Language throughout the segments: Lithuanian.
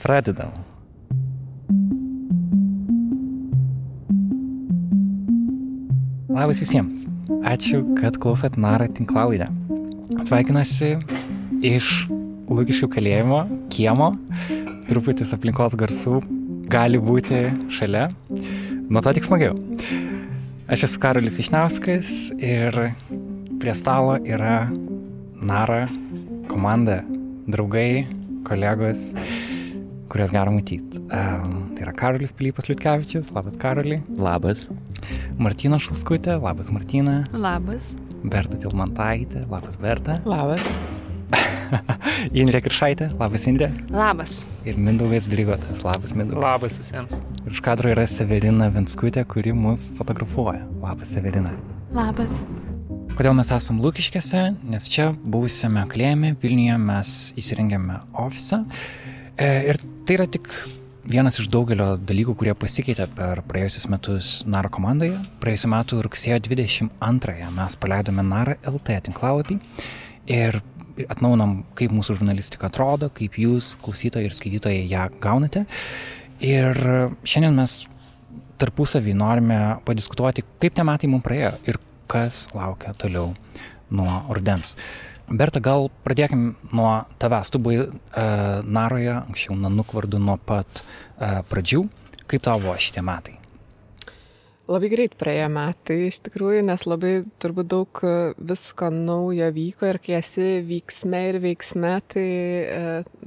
Pradedam. Labas visiems. Ačiū, kad klausot Nara tinklalaidę. Sveikinuosi iš Lūkiškių kalėjimo, kiemo, truputis aplinkos garsų gali būti šalia. Nuo to tik smagiau. Aš esu Karolis Višniauskas ir prie stalo yra Nara komanda, draugai, kolegos, kurias galima matyti. Um, tai yra Karolis Pilypas Liutkevičius, labas Karoliai. Labas. Martina Šuskutė, labas Martina. Labas. Berta Tilmantaitė, labas Berta. Labas. Indrė Kiršaitė, labas Indrė. Labas. Ir Mindaugas Drygotas, labas Mindaugas. Labas visiems. Ir už kadro yra Severina Vinskutė, kuri mus fotografuoja. Labas Severina. Labas. Kodėl mes esam Lūkiškėse? Nes čia buvusiame klėjime Vilniuje mes įsirengėme ofisą. E, ir tai yra tik vienas iš daugelio dalykų, kurie pasikeitė per praėjusius metus Naro komandoje. Praėjusiu metu rugsėjo 22-ąją mes paleidome Nara LT tinklalapį ir atnaunam, kaip mūsų žurnalistika atrodo, kaip jūs, klausytojai ir skaitytojai, ją gaunate. Ir šiandien mes tarpusavį norime padiskutuoti, kaip tie metai mums praėjo ir kas laukia toliau nuo rudens. Berta, gal pradėkim nuo tavęs. Tu buvai uh, Naroje, anksčiau Nanuk vardu nuo pat uh, pradžių. Kaip tavo buvo šitie metai? Labai greit praėjo metai iš tikrųjų, nes labai turbūt daug visko naujo vyko ir kai esi vyksme ir veiksme, tai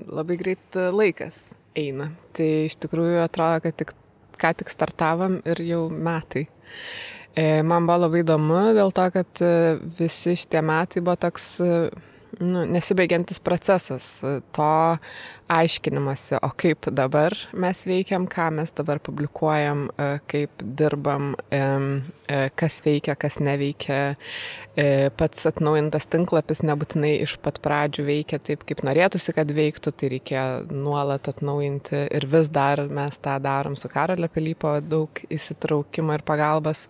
labai greit laikas eina. Tai iš tikrųjų atrodo, kad tik, ką tik startavom ir jau metai. Man buvo labai įdomu dėl to, kad visi šitie metai buvo toks nu, nesibaigiantis procesas. To aiškinimasi, o kaip dabar mes veikiam, ką mes dabar publikuojam, kaip dirbam, kas veikia, kas neveikia. Pats atnaujintas tinklapis nebūtinai iš pat pradžių veikia taip, kaip norėtųsi, kad veiktų, tai reikia nuolat atnaujinti ir vis dar mes tą darom su Karolio Pilypo, daug įsitraukimo ir pagalbas,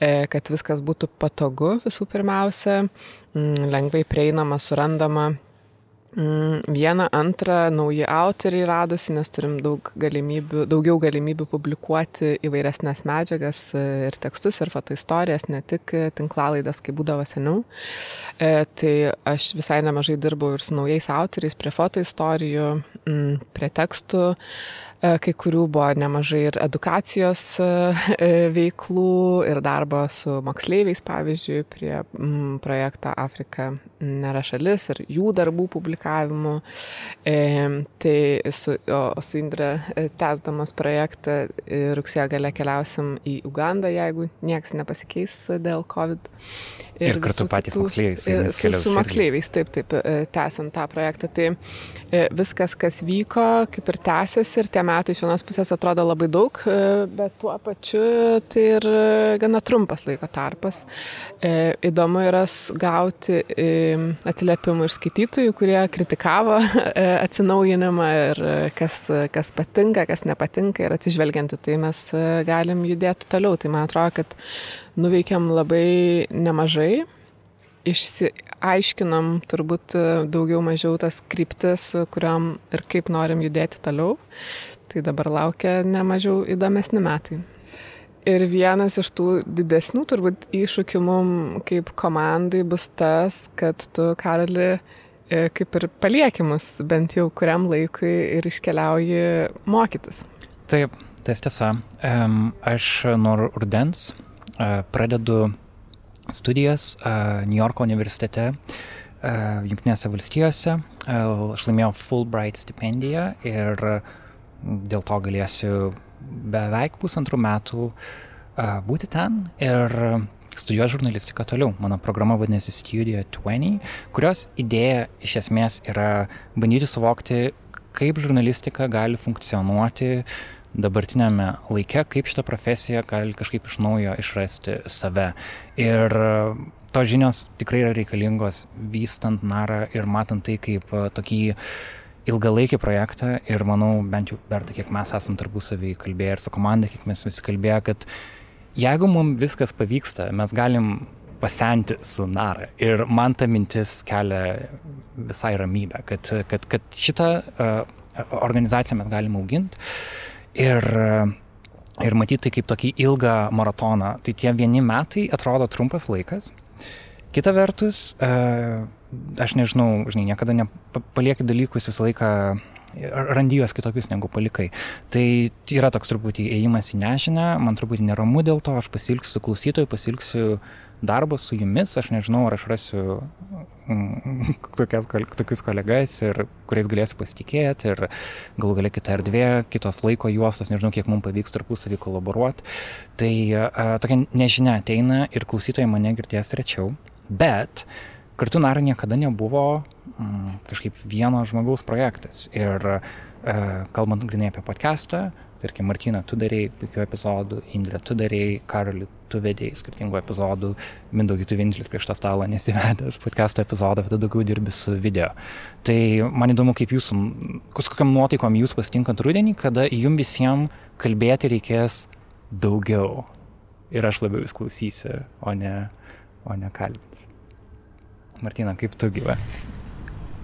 kad viskas būtų patogu visų pirmiausia, lengvai prieinama, surandama Vieną, antrą, nauji autoriai radosi, nes turim daug galimybių, daugiau galimybių publikuoti įvairesnės medžiagas ir tekstus, ir fotoistorijas, ne tik tinklalaidas, kaip būdavo seniau. E, tai aš visai nemažai dirbau ir su naujais autoriais prie fotoistorijų, prie tekstų. E, kai kurių buvo nemažai ir edukacijos e, veiklų, ir darbo su moksleiviais, pavyzdžiui, prie projekto Afrika nėra šalis ir jų darbų publikavimų. E, tai su, o, su Indra tęsdamas projektą rugsėjo gale keliausim į Ugandą, jeigu nieks nepasikeis dėl COVID. Ir, ir kartu patys kitų, moksleiviais. Su, su moksleiviais, taip, taip, tęsiant tą projektą. Tai viskas, kas vyko, kaip ir tęsiasi ir tie metai iš vienos pusės atrodo labai daug, bet tuo pačiu tai ir gana trumpas laiko tarpas. Įdomu yra gauti atsiliepimų iš skaitytojų, kurie kritikavo atsinaujinimą ir kas, kas patinka, kas nepatinka ir atsižvelgianti, tai mes galim judėti toliau. Tai man atrodo, kad nuveikėm labai nemažai išsiaiškinam turbūt daugiau mažiau tas kryptis, kuriam ir kaip norim judėti toliau. Tai dabar laukia nemažiau įdomesni metai. Ir vienas iš tų didesnių turbūt iššūkių mum kaip komandai bus tas, kad tu, Karali, kaip ir paliekimus bent jau kuriam laikui ir iškeliauji mokytis. Taip, tai tiesa. Aš nuo rudens pradedu studijas New Yorko universitete, Junktinėse valstijose. Aš laimėjau Fulbright stipendiją ir dėl to galėsiu beveik pusantrų metų būti ten ir studijuoti žurnalistiką toliau. Mano programa vadinasi Studio 20, kurios idėja iš esmės yra bandyti suvokti, kaip žurnalistika gali funkcionuoti dabartinėme laike, kaip šitą profesiją gali kažkaip iš naujo išrasti save. Ir tos žinios tikrai yra reikalingos vystant narą ir matant tai kaip tokį ilgalaikį projektą ir manau, bent jau per tai, kiek mes esam tarpusavį kalbėję ir su komanda, kiek mes visi kalbėję, kad jeigu mums viskas pavyksta, mes galim pasenti su nara. Ir man ta mintis kelia visai ramybę, kad, kad, kad šitą uh, organizaciją mes galime auginti. Ir, ir matyti tai kaip tokį ilgą maratoną. Tai tie vieni metai atrodo trumpas laikas. Kita vertus, aš nežinau, žinai, niekada nepalieki dalykus visą laiką randi juos kitokius negu palikai. Tai yra toks truputį įėjimas į nežinę, man truputį neramu dėl to, aš pasilgsiu klausytojų, pasilgsiu darbo su jumis, aš nežinau, ar aš rasiu mm, tokias, tokius kolegas, ir, kuriais galėsiu pasitikėti ir galų galia kita erdvė, kitos laiko juostos, nežinau, kiek mums pavyks tarpusavį kolaboruoti. Tai a, tokia nežinia ateina ir klausytojai mane girdės rečiau, bet kartu Nara niekada nebuvo mm, kažkaip vieno žmogaus projektas. Ir e, kalbant grinai apie podcastą, tarkim, Martina, tu darėjai puikių epizodų, Indrė, tu darėjai, Karoli, tu vedėjai skirtingų epizodų, Mindaugai, tu vienintelis prieš tą stalą nesivedęs podcast'o epizodą, bet daugiau dirbi su video. Tai man įdomu, kaip jūsų, kokiam nuotaikom jūs pasitinkant rudenį, kada jum visiems kalbėti reikės daugiau. Ir aš labiau jūs klausysiu, o ne, o ne kalbinsiu. Martina, kaip tu gyve?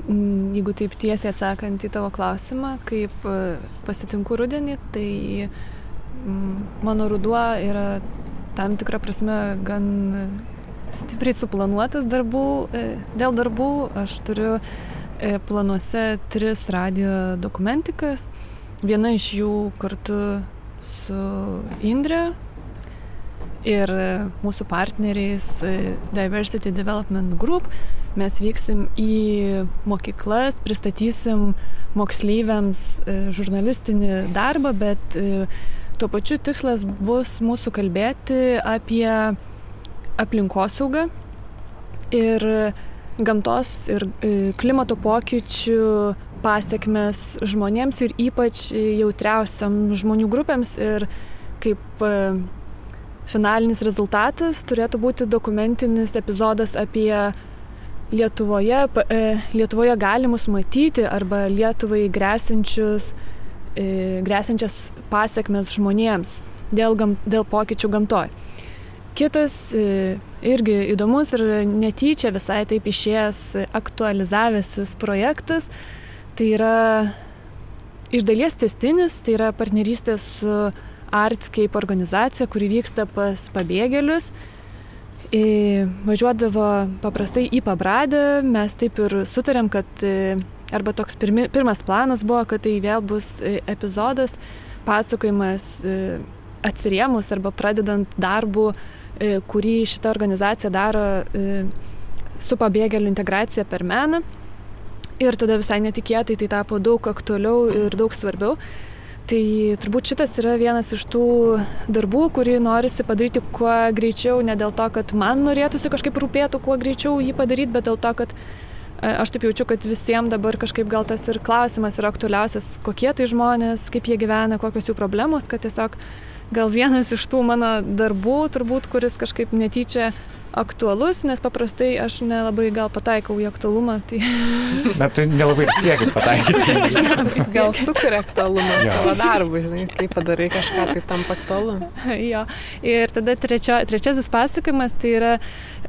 Mm, jeigu taip tiesiai atsakant į tavo klausimą, kaip e, pasitinku rudenį, tai mm, mano ruduo yra tam tikrą prasme gan stipriai suplanuotas darbų. E, dėl darbų aš turiu e, planuose tris radio dokumentikas. Viena iš jų kartu su Indrė, ir mūsų partneriais e, Diversity Development Group. Mes vyksim į mokyklas, pristatysim moksleiviams e, žurnalistinį darbą, bet e, tuo pačiu tikslas bus mūsų kalbėti apie aplinkosaugą ir gamtos ir klimato pokyčių pasiekmes žmonėms ir ypač jautriausiam žmonių grupėms ir kaip finalinis rezultatas turėtų būti dokumentinis epizodas apie Lietuvoje, e, Lietuvoje galimus matyti arba Lietuvai grėsinčius, e, grėsinčias pasiekmes žmonėms dėl, gam, dėl pokyčių gamtoj. Kitas e, irgi įdomus ir netyčia visai taip išėjęs aktualizavęsis projektas, tai yra iš dalies testinis, tai yra partnerystė su Artscape organizacija, kuri vyksta pas pabėgėlius. Važiuodavo paprastai į pabradę, mes taip ir sutarėm, kad arba toks pirmi, pirmas planas buvo, kad tai vėl bus epizodas, pasakojimas atsiriemus arba pradedant darbų, kurį šita organizacija daro su pabėgėlių integracija per meną. Ir tada visai netikėtai tai tapo daug aktualiau ir daug svarbiau. Tai turbūt šitas yra vienas iš tų darbų, kurį norisi padaryti kuo greičiau, ne dėl to, kad man norėtųsi kažkaip rūpėtų kuo greičiau jį padaryti, bet dėl to, kad e, aš taip jaučiu, kad visiems dabar kažkaip gal tas ir klausimas yra aktualiausias, kokie tai žmonės, kaip jie gyvena, kokios jų problemos, kad tiesiog gal vienas iš tų mano darbų, turbūt, kuris kažkaip netyčia aktualus, nes paprastai aš nelabai gal pataikau į aktualumą. Tai... Na, tu nelabai ir sieki pataikyti. gal sukuria aktualumą jo. savo darbų, žinai, kai padarai kažką, tai tampa aktualu. jo, ir tada trečio, trečiasis pasakojimas tai yra...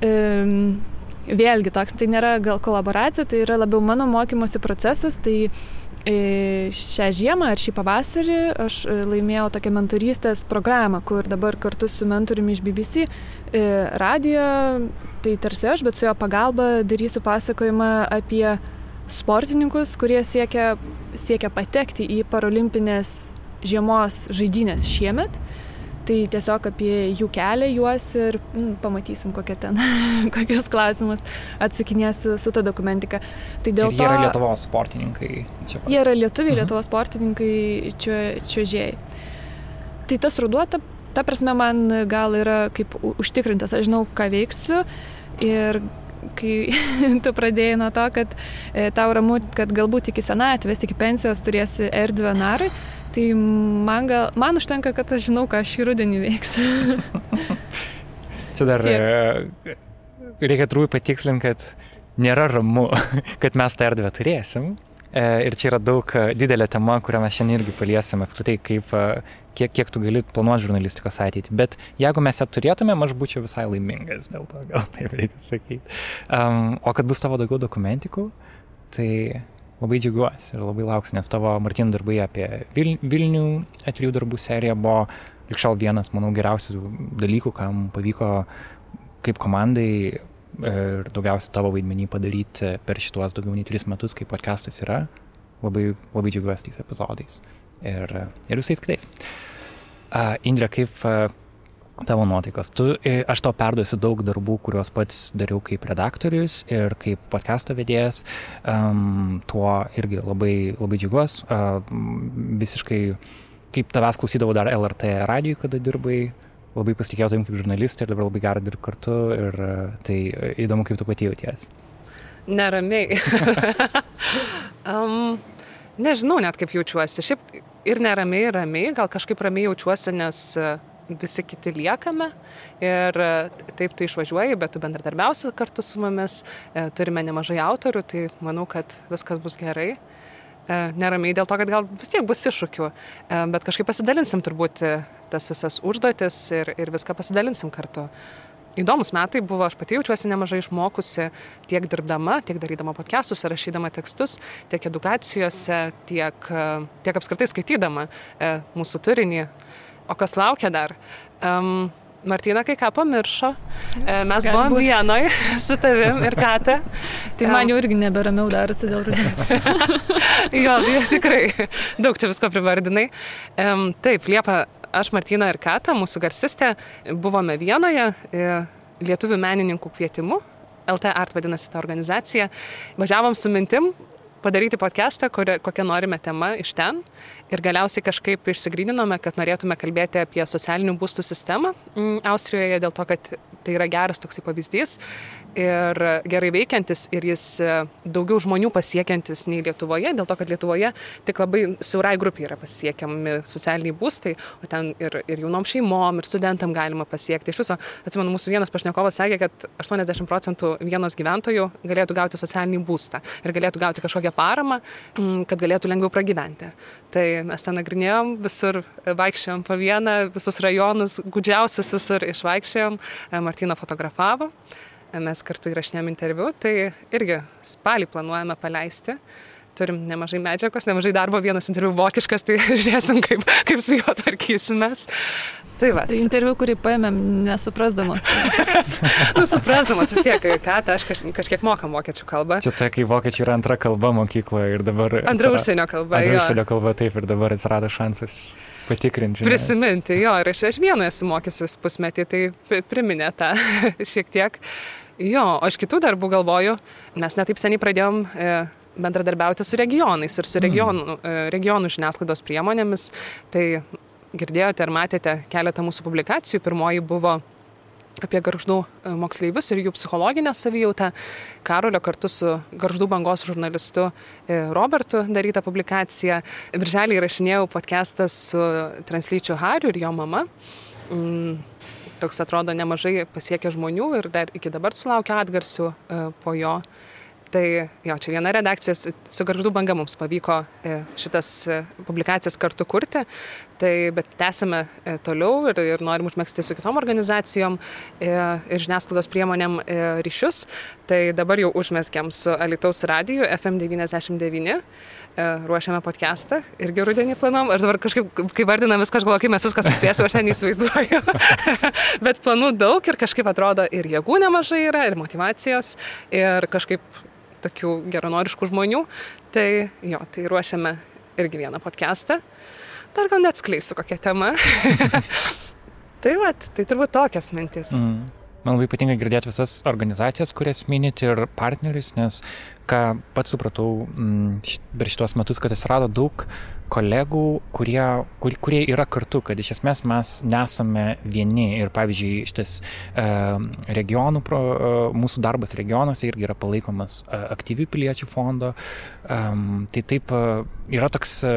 Um, Vėlgi toks, tai nėra gal kolaboracija, tai yra labiau mano mokymosi procesas, tai šią žiemą ar šį pavasarį aš e, laimėjau tokią mentorystės programą, kur dabar kartu su mentoriumi iš BBC e, radijo, tai tarsi aš, bet su jo pagalba darysiu pasakojimą apie sportininkus, kurie siekia, siekia patekti į parolimpinės žiemos žaidynės šiemet tai tiesiog apie jų kelią juos ir mm, pamatysim, kokie ten, kokius klausimus atsakinėsiu su ta dokumentika. Tai dėl to... Jie yra Lietuvos sportininkai. Jie yra lietuviai, mhm. Lietuvos sportininkai čiuožėjai. Tai tas ruduo, ta, ta prasme, man gal yra kaip užtikrintas, aš žinau, ką veiksiu ir kai tu pradėjai nuo to, kad e, tau ramu, kad galbūt iki senatvės, iki pensijos turėsi erdvę narai, Tai man, gal, man užtenka, kad aš žinau, ką šį rudenį veiksiu. Čia dar Tiek. E, reikia turbūt patikslinti, kad nėra ramu, kad mes tą erdvę turėsim. E, ir čia yra daug e, didelė tema, kurią mes šiandien irgi paliesim, apskritai, kaip, kiek, kiek tu gali planuoti žurnalistikos ateitį. Bet jeigu mes ją turėtumėm, aš būčiau visai laimingas dėl to, gal taip reikia sakyti. Um, o kad bus tavo daugiau dokumentikų, tai labai džiaugiuosi ir labai lauksiu, nes tavo Martin darbai apie Vil Vilnių atrijų darbų seriją buvo likščiau vienas, manau, geriausių dalykų, kam pavyko kaip komandai ir daugiausia tavo vaidmenį padaryti per šituos daugiau nei tris metus, kai podcastas yra. Labai, labai džiaugiuosi tais epizodais ir, ir visais kitais. Uh, Indrė, kaip uh, tavo nuotaikos. Tu, e, aš tau perduosiu daug darbų, kuriuos pats dariau kaip redaktorius ir kaip podcast'o vedėjas. Um, tuo irgi labai, labai džiugiuos. Uh, visiškai, kaip tavęs klausydavau dar LRT radijui, kada dirbai, labai pasitikėjau tavim kaip žurnalistė ir dabar labai gerai dirbti kartu ir uh, tai įdomu, kaip tu pati jauties. Neramiai. um, nežinau net kaip jaučiuosi. Šiaip ir neramiai, ramiai, gal kažkaip ramiai jaučiuosi, nes uh, visi kiti liekame ir e, taip tu išvažiuoji, bet tu bendradarbiausi kartu su mumis, e, turime nemažai autorių, tai manau, kad viskas bus gerai. E, neramiai dėl to, kad gal vis tiek bus iššūkių, bet kažkaip pasidalinsim turbūt tas visas užduotis ir, ir viską pasidalinsim kartu. Įdomus metai buvo, aš pati jaučiuosi nemažai išmokusi tiek dirbdama, tiek darydama podcastus, rašydama tekstus, tiek edukacijose, tiek, tiek apskritai skaitydama mūsų turinį. O kas laukia dar? Um, Martina kai ką pamiršo. E, mes Gal buvom vienoj su tavim ir Kate. Tai man jau irgi neberamiau darosi dėl rudens. jo, tai tikrai daug čia visko privardinai. Taip, Liepa, aš Martina ir Kata, mūsų garsistė, buvome vienoje e, lietuvių menininkų kvietimu. LT Art vadinasi ta organizacija. Važiavom su mintim padaryti podcastą, kokią norime temą iš ten. Ir galiausiai kažkaip išsigryninome, kad norėtume kalbėti apie socialinių būstų sistemą mm, Austrijoje, dėl to, kad tai yra geras toksai pavyzdys ir gerai veikiantis ir jis e, daugiau žmonių pasiekiantis nei Lietuvoje, dėl to, kad Lietuvoje tik labai siaurai grupiai yra pasiekiami socialiniai būstai, o ten ir, ir jaunom šeimom, ir studentam galima pasiekti. Iš viso, atsimenu, mūsų vienas pašnekovas sakė, kad 80 procentų vienos gyventojų galėtų gauti socialinį būstą ir galėtų gauti kažkokią paramą, mm, kad galėtų lengviau pragyventi. Tai mes ten nagrinėjom, visur vaikščiojom po vieną, visus rajonus, gudžiausius visur išvaikščiojom, e, Martina fotografavo, e, mes kartu įrašinėjom interviu, tai irgi spalį planuojame paleisti turim nemažai medžiagos, nemažai darbo, vienas interviu vokiškas, tai žiūrėsim, kaip, kaip su juo tvarkysimės. Tai va. Tai interviu, kurį paėmėm nesuprasdamas. nu, suprasdamas vis tiek, ką tai aš kaž, kažkiek mokam vokiečių kalbą. Čia tai, kai vokiečiai yra antra kalba mokykloje ir dabar... Antra užsienio kalba. Antra užsienio kalba, taip, ir dabar atsirado šansas patikrinti. Prisiminti, jo, ir aš, aš vienu esu mokysis pusmetį, tai priminė tą šiek tiek. Jo, o iš kitų darbų galvoju, mes netaip seniai pradėjom e, bendradarbiauti su regionais ir su regionų, mm. regionų žiniasklaidos priemonėmis. Tai girdėjote ar matėte keletą mūsų publikacijų. Pirmoji buvo apie garždų e, moksleivius ir jų psichologinę savijautą. Karolio kartu su garždų bangos žurnalistu e, Robertu daryta publikacija. Virželį įrašinėjau podcastą su translyčiu Hariu ir jo mama. Mm, toks atrodo nemažai pasiekia žmonių ir dar iki dabar sulaukia atgarsių e, po jo. Tai jo, čia viena redakcija, su Garždų banga mums pavyko e, šitas e, publikacijas kartu kurti, tai, bet tęsime e, toliau ir, ir norim užmėgsti su kitom organizacijom ir žiniasklaidos priemonėm ryšius. Tai dabar jau užmėskiam su Alitaus radiju FM99 ruošiame podcastą irgi rudenį planom. Aš dabar kažkaip, kai vardinam viską, aš galvoju, kaip mes viską suspėsim, aš ten įsivaizduoju. Bet planų daug ir kažkaip atrodo ir jėgų nemažai yra, ir motivacijos, ir kažkaip tokių geranoriškų žmonių. Tai jo, tai ruošiame irgi vieną podcastą. Dar gal net skleisiu kokią temą. tai va, tai turbūt tokias mintis. Mm. Man labai patinka girdėti visas organizacijas, kurias minėti ir partnerius, nes ką pats supratau m, per šitos metus, kad atsirado daug kolegų, kurie, kur, kurie yra kartu, kad iš esmės mes nesame vieni ir pavyzdžiui šitas e, regionų, pro, e, mūsų darbas regionuose irgi yra palaikomas e, aktyvių piliečių fondo. E, tai taip e, yra toks e,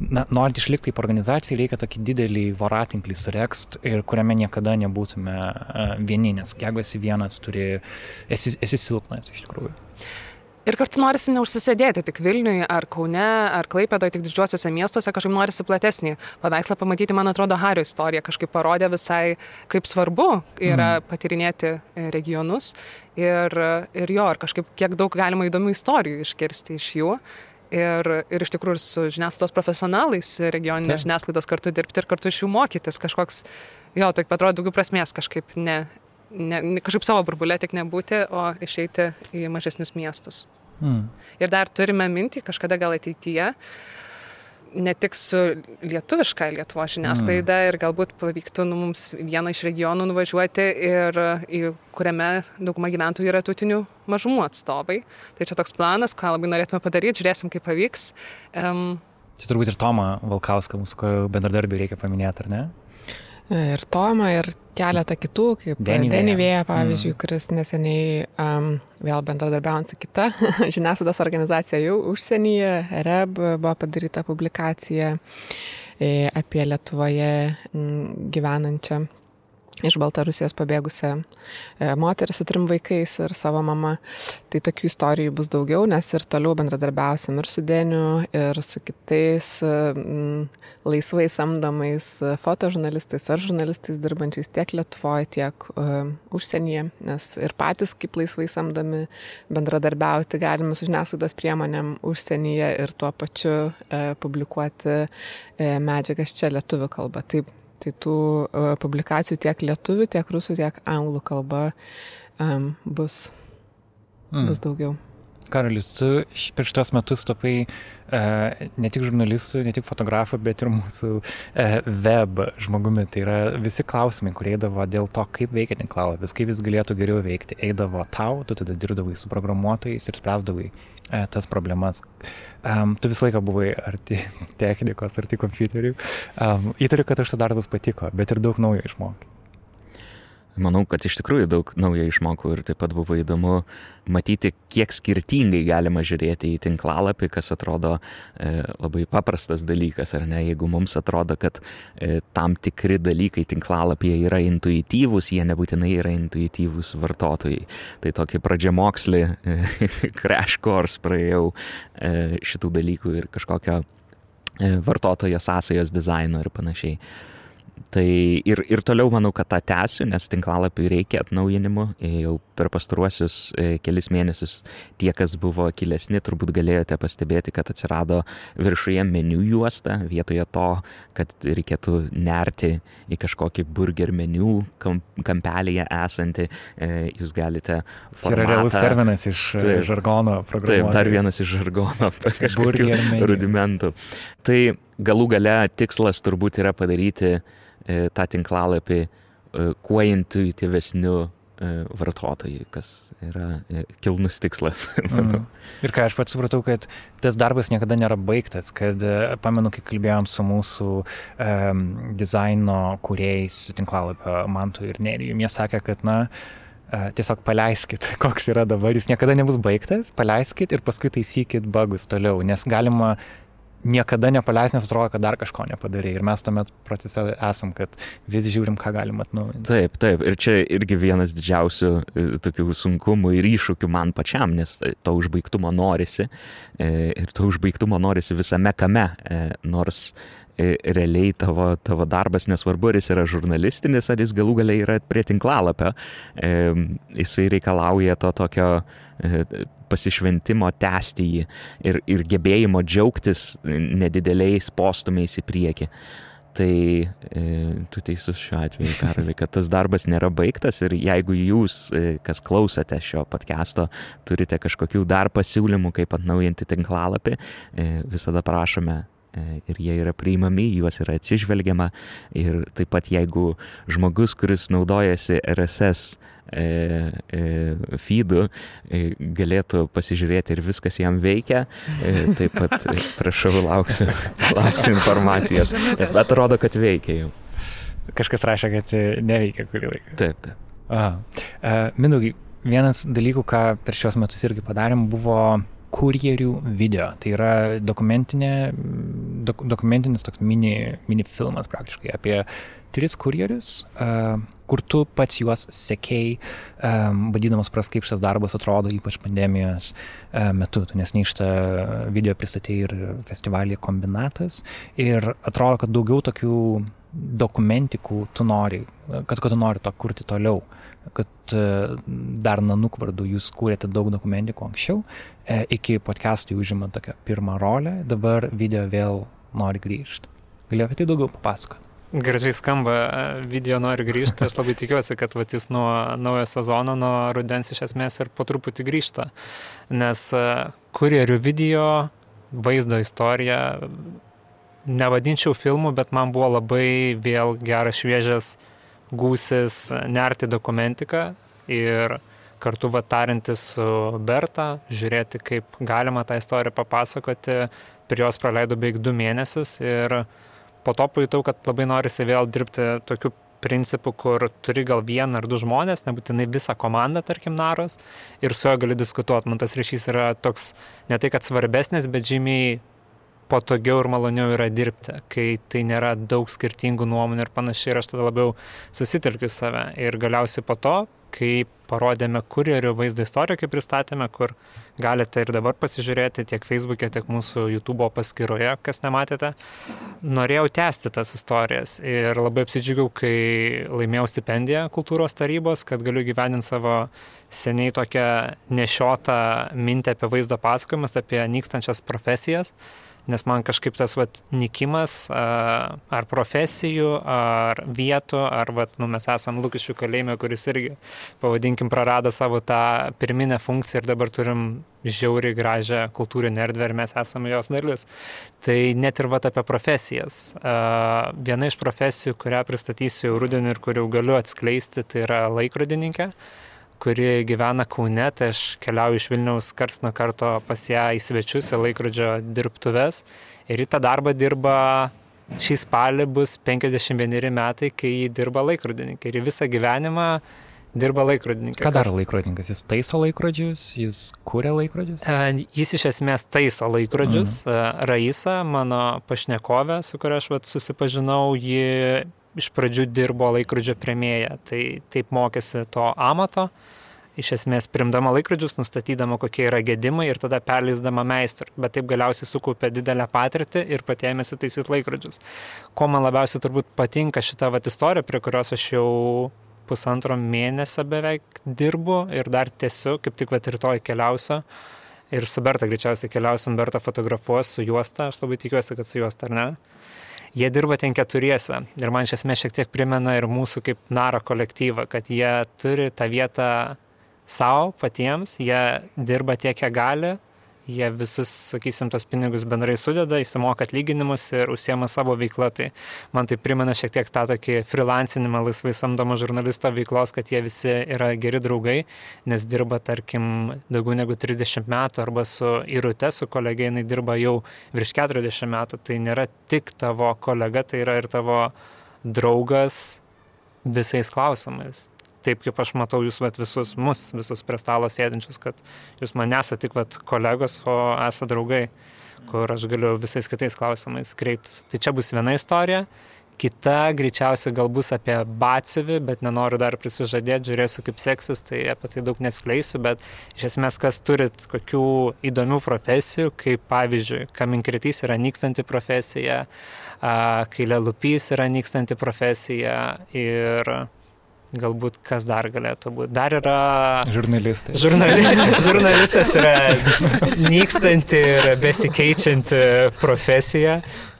na, norint išlikti kaip organizacija, reikia tokį didelį voratinklį surekst ir kuriame niekada nebūtume uh, vieni, nes jeigu esi vienas, turi, esi, esi silpnas iš tikrųjų. Ir kartu norisi neužsisėdėti tik Vilniuje ar Kaune ar Klaipėdoje, tik didžiuosiuose miestuose, kažkaip norisi platesnį paveikslą pamatyti, man atrodo, Hario istorija kažkaip parodė visai, kaip svarbu yra mm. patirinėti e, regionus ir, ir jo, ir kažkaip kiek daug galima įdomių istorijų iškirsti iš jų. ir, ir iš tikrųjų su žiniasklaidos profesionalais, regioninės žiniasklaidos kartu dirbti ir kartu iš jų mokytis kažkoks, jo, taip atrodo daugiau prasmės kažkaip ne, ne, ne kažkaip savo burbulė tik nebūti, o išeiti į mažesnius miestus. Mm. Ir dar turime mintį kažkada gal ateityje, ne tik su lietuviška Lietuvo žiniasklaida mm. ir galbūt pavyktų nu, mums vieną iš regionų nuvažiuoti ir į kuriame dauguma gyventojų yra tautinių mažumų atstovai. Tai čia toks planas, ką labai norėtume padaryti, žiūrėsim, kaip pavyks. Um, Čia turbūt ir Tomą Valkauską, mūsų bendradarbį reikia paminėti, ar ne? Ir Tomą, ir keletą kitų, kaip Denny Vėja, pavyzdžiui, mm. kuris neseniai um, vėl bendradarbiaujant su kita žiniasklaidos organizacija jau užsienyje, REB, buvo padaryta publikacija e, apie Lietuvoje gyvenančią iš Baltarusijos pabėgusią e, moterį su trim vaikais ir savo mama. Tai tokių istorijų bus daugiau, nes ir toliau bendradarbiausim ir su Deniu, ir su kitais m, laisvai samdomais fotožurnalistais ar žurnalistais dirbančiais tiek Lietuvoje, tiek uh, užsienyje, nes ir patys kaip laisvai samdomi bendradarbiauti galime su žiniasklaidos priemonėm užsienyje ir tuo pačiu uh, publikuoti uh, medžiagas čia lietuvių kalba. Taip, Tai tų uh, publikacijų tiek lietuvių, tiek rusų, tiek anglų kalba um, bus, mm. bus daugiau. Karolis, tu per šitos metus tapai uh, ne tik žurnalistų, ne tik fotografų, bet ir mūsų uh, web žmogumi. Tai yra visi klausimai, kurie eidavo dėl to, kaip veikia tinklalapis, kaip jis galėtų geriau veikti, eidavo tau, tu tada dirbdavai su programuotojais ir spręsdavai uh, tas problemas. Um, tu visą laiką buvai arti technikos, arti kompiuterių. Um, įtariu, kad aš tas darbas patiko, bet ir daug naujo išmokai. Manau, kad iš tikrųjų daug naujo išmokau ir taip pat buvo įdomu matyti, kiek skirtingai galima žiūrėti į tinklalapį, kas atrodo e, labai paprastas dalykas, ar ne? Jeigu mums atrodo, kad e, tam tikri dalykai tinklalapyje yra intuityvūs, jie nebūtinai yra intuityvūs vartotojai. Tai tokį pradžiamokslį, e, crash course praėjau e, šitų dalykų ir kažkokio e, vartotojo sąsajos dizaino ir panašiai. Tai ir, ir toliau manau, kad tą tęsiu, nes tinklalapiui reikia atnaujinimų. Jau per pastaruosius e, kelis mėnesius tie, kas buvo kilesni, turbūt galėjote pastebėti, kad atsirado viršuje meniu juosta, vietoje to, kad reikėtų nerti į kažkokį burger meniu kampelėje esantį, e, jūs galite... Formatą, tai yra realus terminas iš e, taip, žargono programų. Taip, dar vienas iš žargono kažkokių rudimentų. Tai galų gale tikslas turbūt yra padaryti E, tą tinklalapį e, kuo intuityvesniu e, vartotojui, kas yra kilnus tikslas. mm. Ir ką aš pats supratau, kad tas darbas niekada nėra baigtas, kad pamenu, kai kalbėjom su mūsų um, dizaino kuriejais tinklalapio Mantu ir Nerijum, jie sakė, kad na, tiesiog paleiskit, koks yra dabar, jis niekada nebus baigtas, paleiskit ir paskui taisykit bagus toliau, nes galima niekada nepaleis, nes atrodo, kad dar kažko nepadarė. Ir mes tame procese esam, kad vis žiūrim, ką galim atnaujinti. Taip, taip. Ir čia irgi vienas didžiausių e, tokių sunkumų ir iššūkių man pačiam, nes to užbaigtumo norisi. E, ir to užbaigtumo norisi visame kame. E, nors realiai tavo, tavo darbas, nesvarbu, ar jis yra žurnalistinis, ar jis galų galiai yra prie tinklalapio, jisai reikalauja to tokio pasišventimo tęsti jį ir, ir gebėjimo džiaugtis nedideliais postumiais į priekį. Tai e, tu teisus šiuo atveju, Karali, kad tas darbas nėra baigtas ir jeigu jūs, e, kas klausote šio podcast'o, turite kažkokių dar pasiūlymų, kaip atnaujinti tinklalapį, e, visada prašome ir jie yra priimami, juos yra atsižvelgiama. Ir taip pat jeigu žmogus, kuris naudojasi RSS e, e, feedų e, galėtų pasižiūrėti ir viskas jam veikia. E, taip pat e, prašau, lauksiu, lauksiu informacijos. Nes bet atrodo, kad veikia jau. Kažkas rašė, kad neveikia kurį laiką. Taip, taip. Uh, Mindaugai, vienas dalykų, ką per šios metus irgi padarėm, buvo kurjerių video. Tai yra dokumentinė, dok, dokumentinis toks mini, mini filmas praktiškai apie tris kurjerius. Uh, kur tu pats juos sekėjai, um, vadydamas pras, kaip šitas darbas atrodo, ypač pandemijos uh, metu, tu nes neištą video pristatėjai ir festivalį kombinatas. Ir atrodo, kad daugiau tokių dokumentikų tu nori, kad, kad tu nori to kurti toliau, kad e, dar nanuk vardu jūs kūrėte daug dokumentikų anksčiau, e, iki podcastų užima tokią pirmą rolę, dabar video vėl nori grįžti. Galiu apie tai daugiau papasakoti. Gražiai skamba, video nori grįžti, aš labai tikiuosi, kad vat, jis nuo naujo sezono, nuo rudens iš esmės ir po truputį grįžta, nes kurjerių video, vaizdo istorija, nevadinčiau filmų, bet man buvo labai vėl geras šviežias gūsis nerti dokumentiką ir kartu vatarintis su Berta, žiūrėti, kaip galima tą istoriją papasakoti. Prie jos praleidau beveik du mėnesius ir po to pajutau, kad labai norisi vėl dirbti tokiu principu, kur turi gal vieną ar du žmonės, nebūtinai visą komandą, tarkim, naros, ir su juo gali diskutuoti. Man tas ryšys yra toks ne tai, kad svarbesnis, bet žymiai patogiau ir maloniau yra dirbti, kai tai nėra daug skirtingų nuomonių ir panašiai, ir aš tada labiau susitelkiu save. Ir galiausiai po to, kai parodėme kurjerių vaizdo istoriją, kaip pristatėme, kur galite ir dabar pasižiūrėti tiek Facebook'e, tiek mūsų YouTube paskyroje, kas nematėte. Norėjau tęsti tas istorijas ir labai apsidžiaugiau, kai laimėjau stipendiją kultūros tarybos, kad galiu gyveninti savo seniai tokią nešiotą mintį apie vaizdo pasakojimus, apie nykstančias profesijas nes man kažkaip tas vat, nikimas ar profesijų, ar vietų, ar vat, nu, mes esam Lukiškių kalėjime, kuris irgi, pavadinkim, prarado savo tą pirminę funkciją ir dabar turim žiauriai gražią kultūrinę erdvę ir mes esame jos dalis. Tai net ir vat apie profesijas. Viena iš profesijų, kurią pristatysiu jau rudenį ir kurių galiu atskleisti, tai yra laikrodininkė kuri gyvena Kaune, tai aš keliauju iš Vilniaus kars nuo karto pas ją į svečius, į laikrodžio dirbtuves. Ir į tą darbą dirba, šį spalį bus 51 metai, kai jį dirba laikrodininkai. Ir visą gyvenimą dirba laikrodininkai. Ką daro laikrodininkas? Jis taiso laikrodžius, jis kūrė laikrodžius? E, jis iš esmės taiso laikrodžius. Mhm. Raisa, mano pašnekovė, su kuria aš vat, susipažinau, ji iš pradžių dirbo laikrodžio premėje, tai taip mokėsi to amato iš esmės primdama laikrodžius, nustatydama, kokie yra gedimai ir tada perleisdama meistrui, bet taip galiausiai sukaupė didelę patirtį ir patėmėsi taisyti laikrodžius. Ko man labiausiai turbūt patinka šita vat istorija, prie kurios aš jau pusantro mėnesio beveik dirbu ir dar tiesiu, kaip tik vat rytoj keliausiu. Ir su Berta greičiausiai keliausim, Berta fotografuos su juosta, aš labai tikiuosi, kad su juosta, ar ne? Jie dirba ten keturiese. Ir man iš esmės šiek tiek primena ir mūsų kaip naro kolektyvą, kad jie turi tą vietą savo patiems, jie dirba tiek, kiek gali, jie visus, sakysim, tos pinigus bendrai sudeda, įsimoka atlyginimus ir užsiema savo veiklą. Tai man tai primena šiek tiek tą tokį freelancinimą laisvai samdomo žurnalisto veiklos, kad jie visi yra geri draugai, nes dirba, tarkim, daugiau negu 30 metų arba su Irute, su kolegė, jinai dirba jau virš 40 metų. Tai nėra tik tavo kolega, tai yra ir tavo draugas visais klausimais taip kaip aš matau jūs vat, visus mus, visus prie stalo sėdinčius, kad jūs man nesate tik vat, kolegos, o esate draugai, kur aš galiu visais kitais klausimais kreiptis. Tai čia bus viena istorija, kita greičiausiai gal bus apie batsiuvį, bet nenoriu dar prisižadėti, žiūrėsiu kaip seksis, tai apie tai daug neskleisiu, bet iš esmės, kas turit kokių įdomių profesijų, kaip pavyzdžiui, kaminkritys yra nykstanti profesija, kai lelupys yra nykstanti profesija ir Galbūt kas dar galėtų būti. Dar yra. Žurnalistai. Žurnalistas, žurnalistas yra nykstanti ir besikeičianti profesija,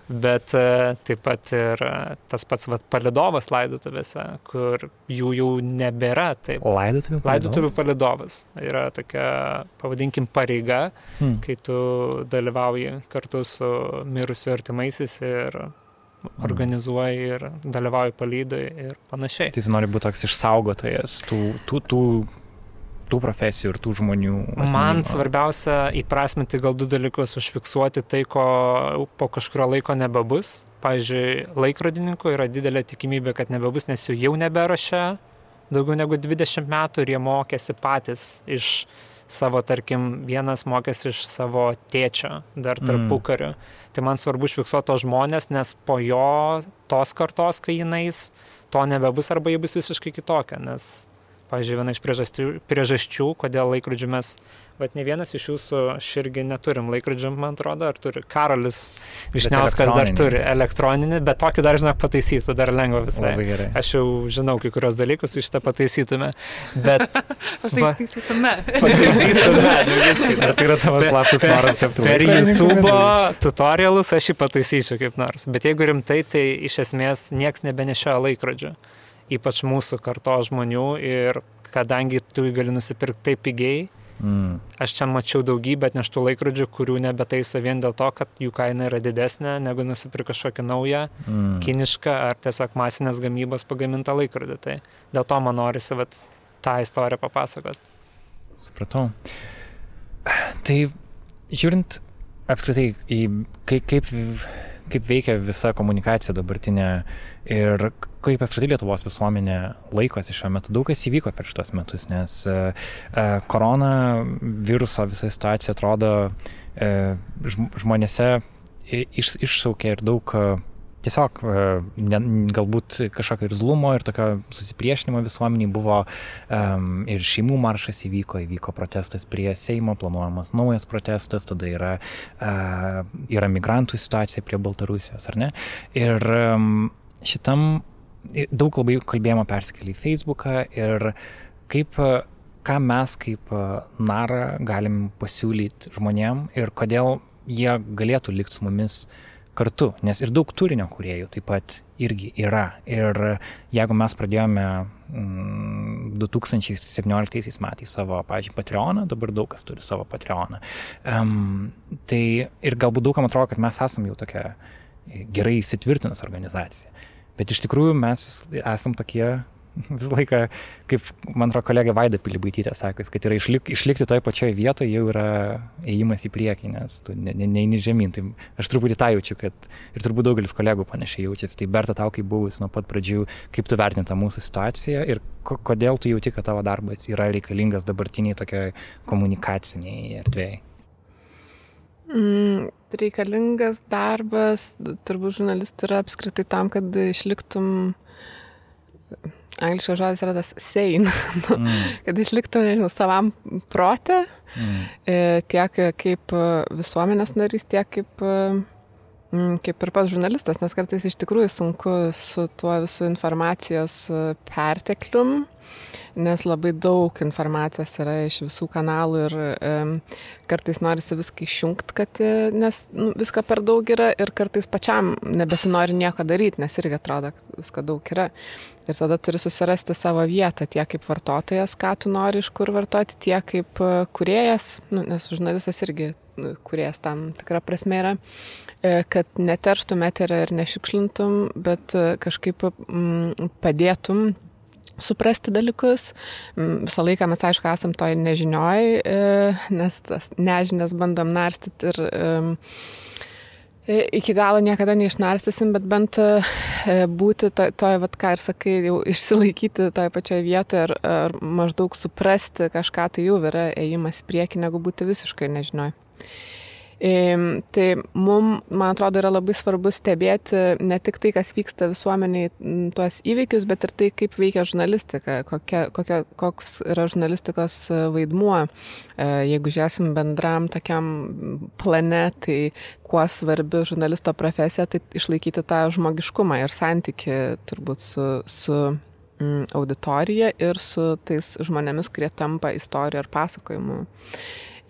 bet e, taip pat ir tas pats vat, palidovas laidotuvėse, kur jų jau nebėra. Taip. Laidotuvių palidovas? Laidotuvių palidovas. Yra tokia, pavadinkim, pareiga, hmm. kai tu dalyvauji kartu su mirusiu artimaisiais ir organizuoji ir dalyvauji palydai ir panašiai. Tai tu nori būti toks išsaugotojas tų, tų, tų, tų profesijų ir tų žmonių. Atminimo. Man svarbiausia įprasminti gal du dalykus, užfiksuoti tai, ko po kažkurio laiko nebebus. Pavyzdžiui, laikrodininkų yra didelė tikimybė, kad nebebus, nes jų jau neberašia daugiau negu 20 metų ir jie mokėsi patys iš savo, tarkim, vienas mokėsi iš savo tėčio dar tarpu kariu. Mm. Tai man svarbu užfiksuoti tos žmonės, nes po jo tos kartos, kai jinais, to nebebus arba jie bus visiškai kitokia, nes Pavyzdžiui, viena iš priežasčių, priežasčių kodėl laikrodžių mes, bet ne vienas iš jūsų irgi neturim laikrodžių, man atrodo, ar turi. Karolis Višniauskas dar turi elektroninį, bet tokį dar, žinok, pataisytų, dar lengva visai. Aš jau žinau kai kurios dalykus, iš tą pataisytume. Bet... Pataisytume. pataisytume, nu viskai. Tai yra tavo slaptas noras tapti. Per YouTube tutorialus aš jį pataisyčiau kaip nors. Bet jeigu rimtai, tai iš esmės nieks nebenešioja laikrodžių ypač mūsų karto žmonių ir kadangi tu jį gali nusipirkti taip pigiai, mm. aš čia mačiau daugybę atneštų laikrodžių, kurių nebetaiso vien dėl to, kad jų kaina yra didesnė negu nusipirkti kažkokią naują, mm. kinišką ar tiesiog masinės gamybos pagamintą laikrodį. Tai dėl to man norisi vat, tą istoriją papasakot. Supratau. Tai žiūrint apskritai į kaip, kaip kaip veikia visa komunikacija dabartinė ir kaip apskritai Lietuvos visuomenė laikosi šiuo metu. Daug kas įvyko per šitos metus, nes e, e, korona viruso visa situacija atrodo e, žmonėse iš, iššaukė ir daug tiesiog ne, galbūt kažkokio ir zlumo, ir tokio susipriešinimo visuomeniai buvo um, ir šeimų maršas įvyko, įvyko protestas prie Seimo, planuojamas naujas protestas, tada yra, uh, yra migrantų situacija prie Baltarusijos, ar ne? Ir um, šitam daug labai kalbėjimo persikėlė į Facebooką ir kaip ką mes kaip narą galim pasiūlyti žmonėm ir kodėl jie galėtų likti su mumis uh, kartu, nes ir daug turinio kuriejų taip pat irgi yra. Ir jeigu mes pradėjome 2017 mm, metais savo, pažiūrėjau, Patreoną, dabar daug kas turi savo Patreoną. Um, tai ir galbūt daugam atrodo, kad mes esame jau tokia gerai įsitvirtinusi organizacija. Bet iš tikrųjų mes esam tokie visą laiką, kaip man atrodo kolega Vaida Pilibaitytė sakys, kad yra išlik, išlikti toje pačioje vietoje jau yra ėjimas į priekį, nes tu neini ne, ne žemyn. Tai aš truputį tą jaučiu, kad ir turbūt daugelis kolegų panašiai jaučiasi. Tai Berta tau, kaip buvus nuo pat pradžių, kaip tu vertinta mūsų situaciją ir ko, kodėl tu jauti, kad tavo darbas yra reikalingas dabartiniai tokiai komunikaciniai erdvėjai. Mm, reikalingas darbas, turbūt žurnalistų yra apskritai tam, kad išliktum angliškas žodis yra tas sane, nu, mm. kad išliktų, nežinau, savam protė, mm. E, tiek kaip visuomenės narys, tiek kaip, mm, kaip ir pats žurnalistas, nes kartais iš tikrųjų sunku su tuo visų informacijos perteklium nes labai daug informacijos yra iš visų kanalų ir um, kartais norisi viską išjungti, kad, e, nes nu, visko per daug yra ir kartais pačiam nebesinori nieko daryti, nes irgi atrodo, kad visko daug yra. Ir tada turi susirasti savo vietą, tiek kaip vartotojas, ką tu nori iš kur vartoti, tiek kaip e, kuriejas, nu, nes žurnalistas irgi kuriejas tam tikrą prasme yra e, kad neterštum eterą ir nešiukšlintum, bet kažkaip mm, padėtum suprasti dalykus. Mm, visą laiką mes, aišku, esam toj nežinioj, e, nes tas nežinės bandom narstyti ir e, iki galo niekada neišnarstysim, bet bent e, būti toj, toj vat, ką ir sakai, jau išsilaikyti toj pačioje vietoje ar, ar maždaug suprasti kažką, tai jau yra ėjimas į priekį, negu būti visiškai nežinoj. Tai mums, man atrodo, yra labai svarbu stebėti ne tik tai, kas vyksta visuomeniai, tuos įvykius, bet ir tai, kaip veikia žurnalistika, kokia, kokia, koks yra žurnalistikos e, vaidmuo. E, jeigu žiūrėsim bendram tokiam plane, tai kuo svarbi žurnalisto profesija, tai išlaikyti tą žmogiškumą ir santyki turbūt su, su auditorija ir su tais žmonėmis, kurie tampa istorijų ar pasakojimų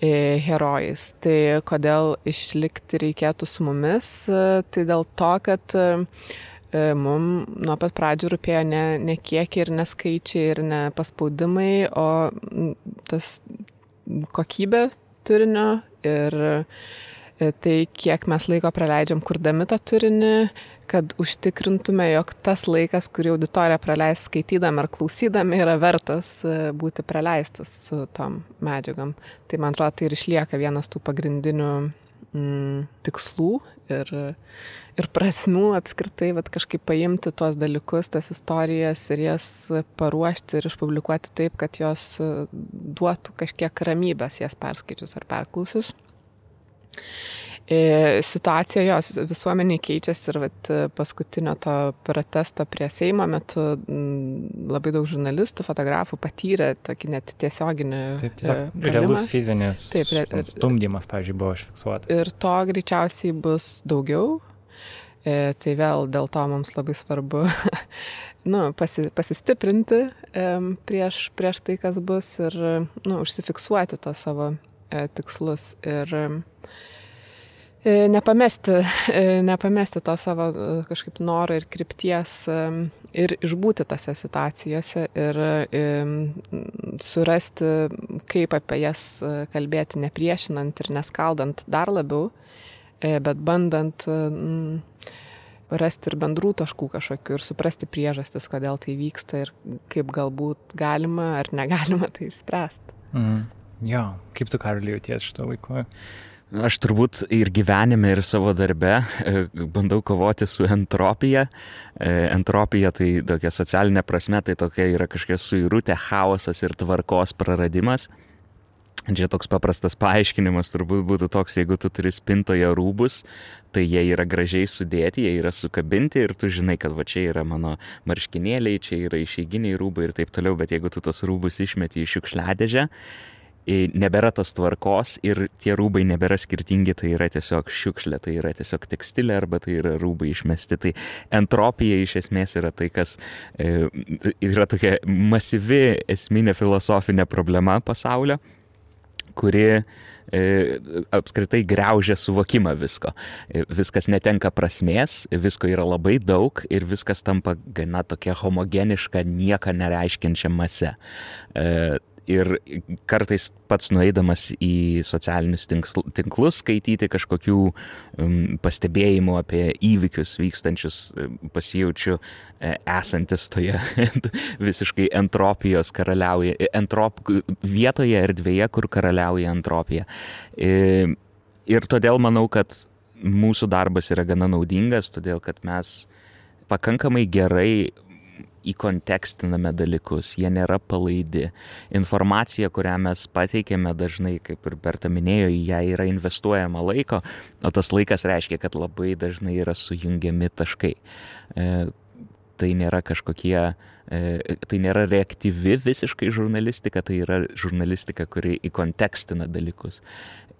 herojais. Tai kodėl išlikti reikėtų su mumis, tai dėl to, kad e, mums nuo pat pradžių rūpėjo ne, ne kiekiai ir neskaičiai ir ne paspaudimai, o tas kokybė turinio ir e, tai, kiek mes laiko praleidžiam kurdami tą turinį, kad užtikrintume, jog tas laikas, kurį auditorija praleis skaitydami ar klausydami, yra vertas e, būti praleistas su tom medžiagom. Tai man atrodo, tai ir išlieka vienas tų pagrindinių mm, tikslų ir, ir prasmių apskritai, bet kažkaip paimti tuos dalykus, tas istorijas ir jas paruošti ir išpublikuoti taip, kad jos e, duotų kažkiek ramybės jas perskaičius ar perklausius. Situacija jos visuomeniai keičiasi ir vat, paskutinio to protesto prie Seimo metu labai daug žurnalistų, fotografų patyrė tokį net tiesioginį. Taip, tiesiog realus fizinis Taip, re, stumdymas, pavyzdžiui, buvo užfiksuotas. Ir to greičiausiai bus daugiau. E, tai vėl dėl to mums labai svarbu nu, pasi, pasistiprinti e, prieš, prieš tai, kas bus ir nu, užsifiksuoti tos savo e, tikslus. Ir, E, nepamesti, e, nepamesti to savo e, kažkaip noro ir krypties ir išbūti tose situacijose ir surasti, kaip apie jas kalbėti, nepriešinant ir neskaldant dar labiau, bet bandant rasti ir bendrų taškų kažkokių ir suprasti priežastis, kodėl tai vyksta ir kaip galbūt galima ar negalima tai išspręsti. Mhm. Jo, kaip tu karaliu jauties šito laiko? Aš turbūt ir gyvenime, ir savo darbe e, bandau kovoti su entropija. E, entropija tai tokia socialinė prasme, tai tokia yra kažkokia suirutė, chaosas ir tvarkos praradimas. Čia toks paprastas paaiškinimas turbūt būtų toks, jeigu tu turi spintoje rūbus, tai jie yra gražiai sudėti, jie yra sukabinti ir tu žinai, kad va čia yra mano marškinėliai, čia yra išeiginiai rūbai ir taip toliau, bet jeigu tu tos rūbus išmeti į šiukšliadėžę, nebėra tos tvarkos ir tie rūbai nebėra skirtingi, tai yra tiesiog šiukšlė, tai yra tiesiog tekstilė arba tai yra rūbai išmesti. Tai entropija iš esmės yra tai, kas e, yra tokia masyvi esminė filosofinė problema pasaulio, kuri e, apskritai greužia suvokimą visko. E, viskas netenka prasmės, visko yra labai daug ir viskas tampa gana tokia homogeniška, nieko nereiškiančia mase. Ir kartais pats nueidamas į socialinius tinklus skaityti kažkokių um, pastebėjimų apie įvykius vykstančius, um, pasijaučiu e, esantis toje visiškai entropijos karaliauja, entrop, vietoje erdvėje, kur karaliauja entropija. E, ir todėl manau, kad mūsų darbas yra gana naudingas, todėl kad mes pakankamai gerai įkontekstiname dalykus, jie nėra palaidi. Informacija, kurią mes pateikėme dažnai, kaip ir Berta minėjo, į ją yra investuojama laiko, o tas laikas reiškia, kad labai dažnai yra sujungiami taškai. E, tai nėra kažkokie, e, tai nėra reaktyvi visiškai žurnalistika, tai yra žurnalistika, kuri įkontekstina dalykus.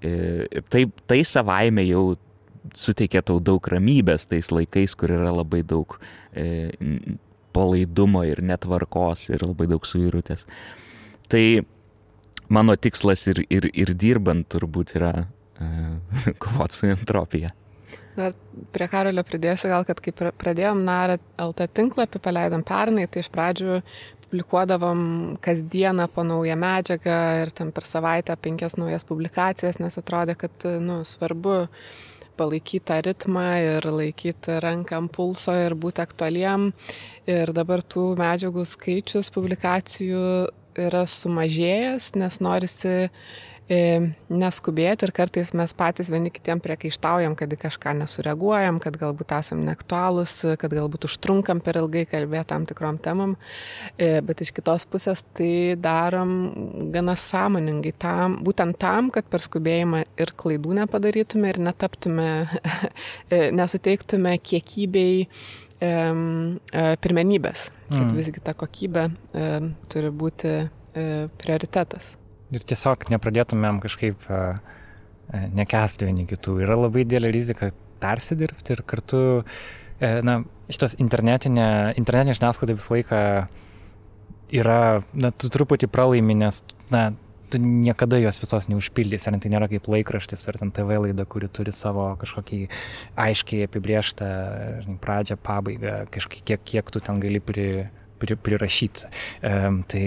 E, tai, tai savaime jau suteikia tau daug ramybės tais laikais, kur yra labai daug e, palaidumo ir netvarkos ir labai daug suirutės. Tai mano tikslas ir, ir, ir dirbant turbūt yra uh, kovoti su entropija. Dar prie Karolio pridėsiu gal, kad kai pradėjom NARA LT tinklapį, paleidom pernai, tai iš pradžių publikuodavom kasdieną po naują medžiagą ir ten per savaitę penkias naujas publikacijas, nes atrodė, kad nu, svarbu palaikyti tą ritmą ir laikyti ranką ant pulso ir būti aktualiem. Ir dabar tų medžiagų skaičius publikacijų yra sumažėjęs, nes norisi neskubėti ir kartais mes patys vieni kitiem priekaištaujam, kad į kažką nesureaguojam, kad galbūt esam neaktualūs, kad galbūt užtrunkam per ilgai kalbėti tam tikrom temam, e, bet iš kitos pusės tai darom gana sąmoningai tam, būtent tam, kad per skubėjimą ir klaidų nepadarytume ir netaptume, e, nesuteiktume kiekybei e, pirmenybės, kad mm. visgi ta kokybė turi būti prioritetas ir tiesiog nepradėtumėm kažkaip nekesti vieni kitų. Yra labai didelė rizika persidirbti ir kartu, uh, na, šitas internetinė, internetinė žiniasklaida visą laiką yra, na, tu truputį pralaimi, nes, na, tu niekada jos visos neužpildys, ar tai nėra kaip laikraštis, ar ten TV laida, kuri turi savo kažkokį aiškiai apibrieštą žinai, pradžią, pabaigą, kažkiek, kiek, kiek tu ten gali pri, pri, prirašyti. Um, tai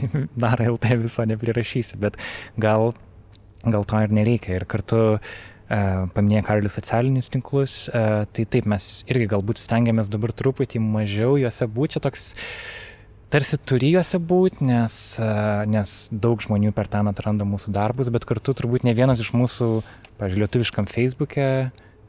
dar LT viso neprirašysi, bet gal, gal to ir nereikia. Ir kartu Uh, paminėjo Karolis socialinius tinklus, uh, tai taip mes irgi galbūt stengiamės dabar truputį mažiau juose būti, čia toks tarsi turi juose būti, nes, uh, nes daug žmonių per ten atranda mūsų darbus, bet kartu turbūt ne vienas iš mūsų, pažiūrėjau, lietuviškam Facebook'e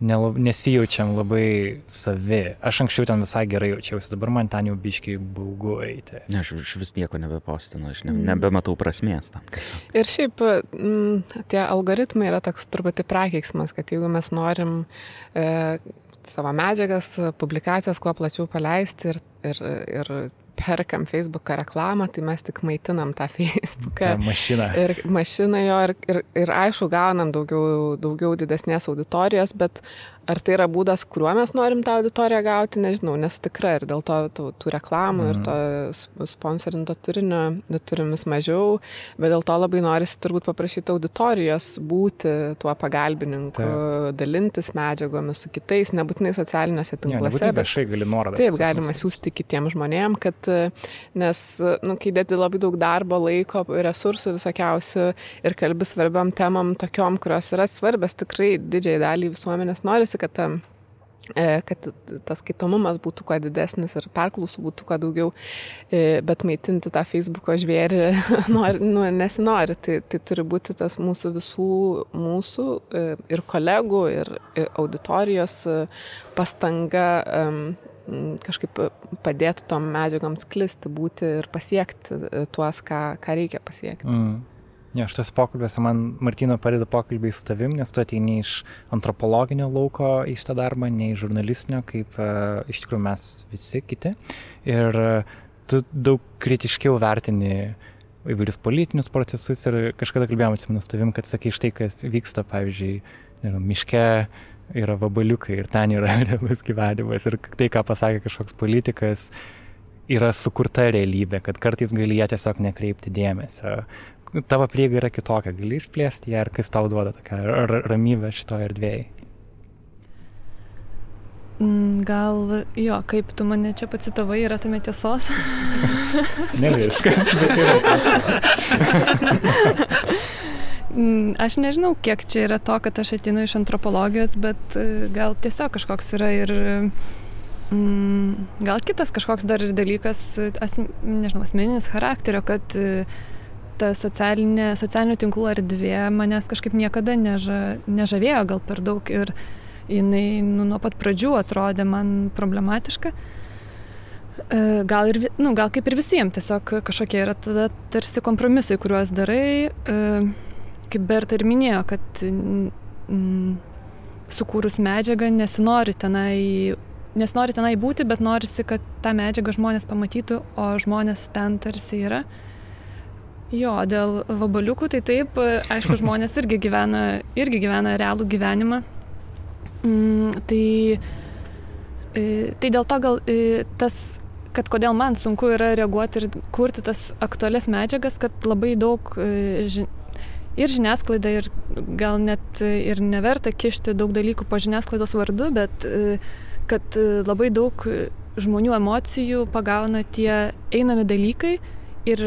nelab, nesijaučiam labai savi. Aš anksčiau ten visai gerai jaučiausi, dabar man ten jau biškiai baugu eiti. Ne, aš, aš vis nieko nebepostinu, aš ne, nebematau prasmės tam. Ir šiaip m, tie algoritmai yra toks truputį prakeiksmas, kad jeigu mes norim e, savo medžiagas, publikacijas kuo plačiau paleisti ir, ir, ir perkam Facebooką reklamą, tai mes tik maitinam tą Facebooką. Ta mašina. Ir mašiną jo, ir, ir, ir aišku, gaunam daugiau, daugiau didesnės auditorijos, bet Ar tai yra būdas, kuriuo mes norim tą auditoriją gauti, nežinau, nesu tikra ir dėl to tų, tų reklamų mm. ir to sponsorinto turinio turim vis mažiau, bet dėl to labai norisi turbūt paprašyti auditorijos būti tuo pagalbininku, taip. dalintis medžiagomis su kitais, nebūtinai socialiniuose tinkluose. Ja, bet viešai gali nuorodą. Taip, galima siūsti kitiems žmonėms, kad, nes, nu, kai dėti labai daug darbo, laiko, resursų visokiausių ir kalbi svarbiam temam, tokiom, kurios yra svarbios tikrai didžiai daliai visuomenės norisi norisi, kad e, kad tas skaitomumas būtų kuo didesnis ir perklausų būtų kuo daugiau, e, bet maitinti tą Facebooko žvėrį nori, nu, nesinori. Tai, tai turi būti tas mūsų visų, mūsų e, ir kolegų, ir auditorijos pastanga kažkaip padėti tom medžiagom sklisti, būti ir pasiekti tuos, ką, ką reikia pasiekti. Mm. Ja, šitas pokalbis man Martino padeda pokalbiai su tavim, nes tu ateini iš antropologinio lauko į šitą darbą, ne iš žurnalistinio, kaip uh, iš tikrųjų mes visi kiti. Ir uh, tu daug kritiškiau vertini įvairius politinius procesus ir kažkada kalbėjome su tavim, kad sakai štai, kas vyksta, pavyzdžiui, nežinau, miške yra vabaliukai ir ten yra realus gyvenimas ir tai, ką pasakė kažkoks politikas, yra sukurta realybė, kad kartais gali ją tiesiog nekreipti dėmesio tavo prieiga yra kitokia, gali išplėsti ją ir kas tau duoda tokią ramybę šitoje erdvėje. Mm, gal jo, kaip tu mane čia pacitavai, yra tame tiesos? ne viskas, bet yra. Mm, aš nežinau, kiek čia yra to, kad aš atinu iš antropologijos, bet e, gal tiesiog kažkoks yra ir mm, gal kitas kažkoks dar dalykas, as, nežinau, asmeninis charakterio, kad uh, ta socialinė, socialinių tinklų erdvė manęs kažkaip niekada neža, nežavėjo gal per daug ir jinai nu, nuo pat pradžių atrodė man problematiška. E, gal, ir, nu, gal kaip ir visiems, tiesiog kažkokie yra tada tarsi kompromisai, kuriuos darai, e, kaip Berta ir minėjo, kad mm, sukūrus medžiagą nesinori tenai, nesinori tenai būti, bet norisi, kad tą medžiagą žmonės pamatytų, o žmonės ten tarsi yra. Jo, dėl vabaliukų tai taip, aišku, žmonės irgi gyvena, irgi gyvena realų gyvenimą. Mm, tai, e, tai dėl to gal e, tas, kad kodėl man sunku yra reaguoti ir kurti tas aktualias medžiagas, kad labai daug e, ir žiniasklaida, ir gal net ir neverta kišti daug dalykų po žiniasklaidos vardu, bet kad labai daug žmonių emocijų pagauna tie einami dalykai ir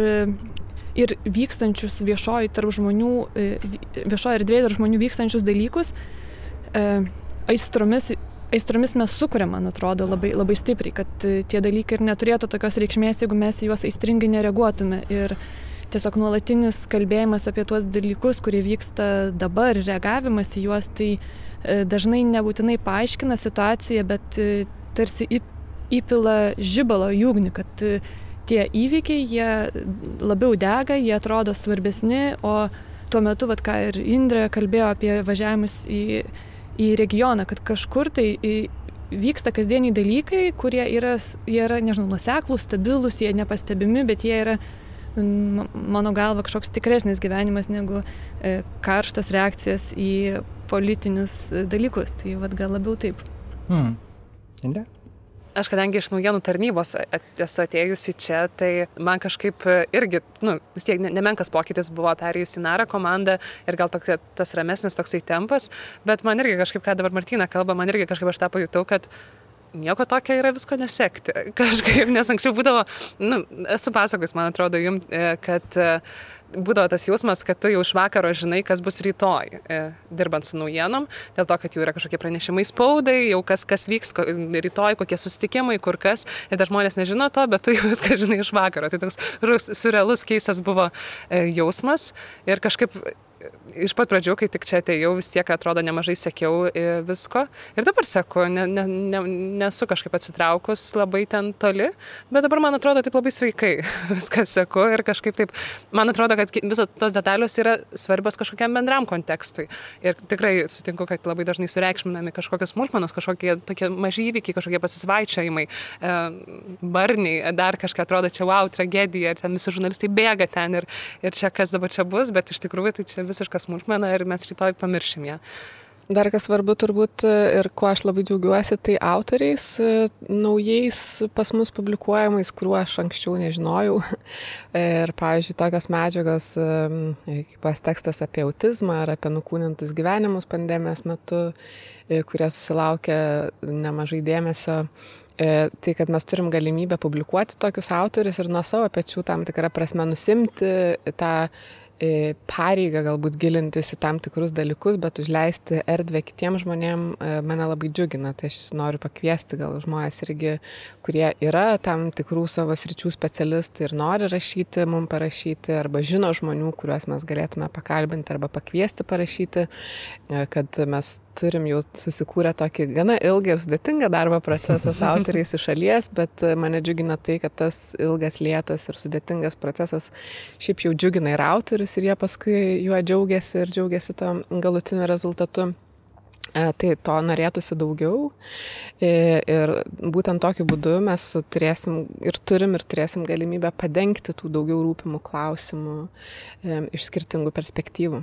ir vykstančius viešoji tarp žmonių, e, viešoji erdvėje tarp žmonių vykstančius dalykus, e, aistromis, aistromis mes sukūrėm, man atrodo, labai, labai stipriai, kad e, tie dalykai ir neturėtų tokios reikšmės, jeigu mes juos aistringai nereaguotume. Ir tiesiog nuolatinis kalbėjimas apie tuos dalykus, kurie vyksta dabar, reagavimas į juos, tai dažnai nebūtinai paaiškina situaciją, bet tarsi įpila žibalo į ugnį, kad tie įvykiai, jie labiau dega, jie atrodo svarbesni, o tuo metu, vat, ką ir Indrė kalbėjo apie važiavimus į, į regioną, kad kažkur tai vyksta kasdieniai dalykai, kurie yra, jie yra nežinau, nuseklus, stabilus, jie nepastebimi, bet jie yra, mano galva, kažkoks tikresnis gyvenimas negu e, karštas reakcijas į politinius dalykus. Tai vad gal labiau taip. Hmm. Indrė? Aš kadangi iš naujienų tarnybos esu atėjusi čia, tai man kažkaip irgi, nu, vis tiek nemenkas pokytis buvo perėjus į narą komandą ir gal tokia, tas ramesnis toksai tempas, bet man irgi kažkaip, ką dabar Martina kalba, man irgi kažkaip aš tą pajutau, kad nieko tokio yra visko nesekti. Kažkaip, nes anksčiau būdavo, nu, esu pasakojus, man atrodo, jums, e, kad uh, būdavo tas jausmas, kad tu jau iš vakaro žinai, kas bus rytoj, e, dirbant su naujienom, dėl to, kad jau yra kažkokie pranešimai spaudai, jau kas, kas vyks ko, rytoj, kokie susitikimai, kur kas, ir dar žmonės nežino to, bet tu jau viską žinai iš vakaro. Tai toks surrealus, keistas buvo e, jausmas ir kažkaip iš pat pradžių, kai tik čia atėjau, vis tiek atrodo nemažai sekiau e, visko. Ir dabar seku, ne, ne, ne, nesu kažkaip atsitraukus labai ten toli, bet dabar man atrodo taip labai sveikai viską seku ir kažkaip taip, man atrodo, kad visos tos detalios yra svarbios kažkokiam bendram kontekstui. Ir tikrai sutinku, kad labai dažnai sureikšminami kažkokios smulkmenos, kažkokie tokie maži įvykiai, kažkokie pasisvaičiojimai, e, barniai, dar kažką atrodo čia wow, tragedija, ir ten visi žurnalistai bėga ten ir, ir čia kas dabar čia bus, bet iš tikrųjų tai čia visiška smulkmena ir mes rytoj pamiršim ją. Dar kas svarbu turbūt ir kuo aš labai džiaugiuosi, tai autoriais naujais pas mus publikuojamais, kuriuo aš anksčiau nežinojau. Ir, pavyzdžiui, tokios medžiagos, kaip pas tekstas apie autizmą ar apie nukūnintus gyvenimus pandemijos metu, kurie susilaukia nemažai dėmesio e, tai kad mes turim galimybę publikuoti tokius autorius ir nuo savo pečių tam tikrą prasme nusimti tą E, pareigą galbūt gilintis į tam tikrus dalykus, bet užleisti erdvę kitiem žmonėm e, mane labai džiugina. Tai aš noriu pakviesti gal žmonės irgi, kurie yra tam tikrų savo sričių specialistai ir nori rašyti, mums parašyti, arba žino žmonių, kuriuos mes galėtume pakalbinti arba pakviesti parašyti, e, kad mes turim jau susikūrę tokį gana ilgą ir sudėtingą darbo procesą su autoriais iš šalies, bet mane džiugina tai, kad tas ilgas, lėtas ir sudėtingas procesas šiaip jau džiugina ir autorius autorius ir jie paskui juo džiaugiasi ir džiaugiasi to galutiniu rezultatu. E, tai to norėtųsi daugiau e, ir būtent tokiu būdu mes turėsim ir turim ir turėsim galimybę padengti tų daugiau rūpimų klausimų e, iš skirtingų perspektyvų.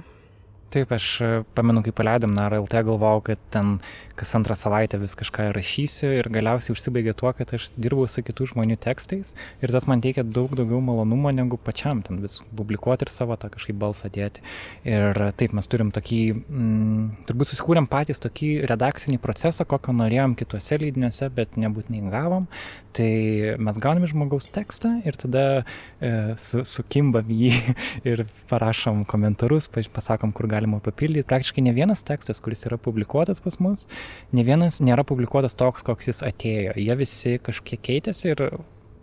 Taip, aš pamenu, kai paleidom Nara LT, galvojau, kad ten kas antrą savaitę vis kažką rašysiu ir galiausiai užsibaigė tuo, kad aš dirbau su kitų žmonių tekstais ir tas man teikia daug daugiau malonumo negu pačiam ten vis publikuoti ir savo tą kažkaip balsą dėti. Ir taip, mes turim tokį, mm, turbūt susikūrėm patys tokį redakcinį procesą, kokio norėjom kituose leidiniuose, bet nebūtinai gavom. Tai mes gauname žmogaus tekstą ir tada e, su, sukimbam jį ir parašom komentarus, pasakom, kur galima papildyti. Praktiškai ne vienas tekstas, kuris yra publikuotas pas mus, ne vienas nėra publikuotas toks, koks jis atėjo. Jie visi kažkiek keitėsi ir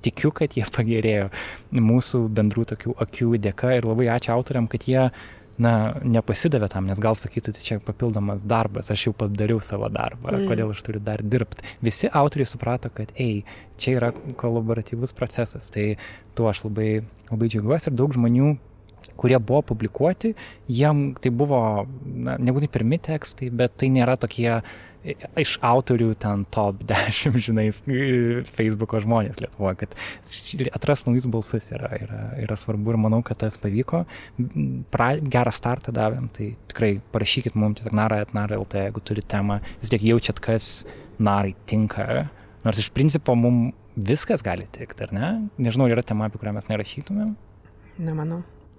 tikiu, kad jie pagerėjo mūsų bendrų tokių akių dėka ir labai ačiū autoriam, kad jie na, nepasidavė tam, nes gal sakytų, tai čia papildomas darbas, aš jau padariau savo darbą, mm. kodėl aš turiu dar dirbti. Visi autoriai suprato, kad, ei, čia yra kolaboratyvus procesas, tai tuo aš labai, labai džiaugiuosi ir daug žmonių kurie buvo publikuoti, jiem tai buvo, na, nebūtinai pirmi tekstai, bet tai nėra tokie iš autorių ten top 10, žinai, Facebook'o žmonės Lietuvoje, kad atras naujus balsus yra, yra, yra svarbu ir manau, kad tas pavyko. Pra, gerą startą davėm, tai tikrai parašykit mums tiesiog nara, nara LT, jeigu turi temą, vis tiek jaučiat, kas narai tinka, nors iš principo mums viskas gali tikti, ar ne? Nežinau, yra tema, apie kurią mes nerašytumėm. Nemanau.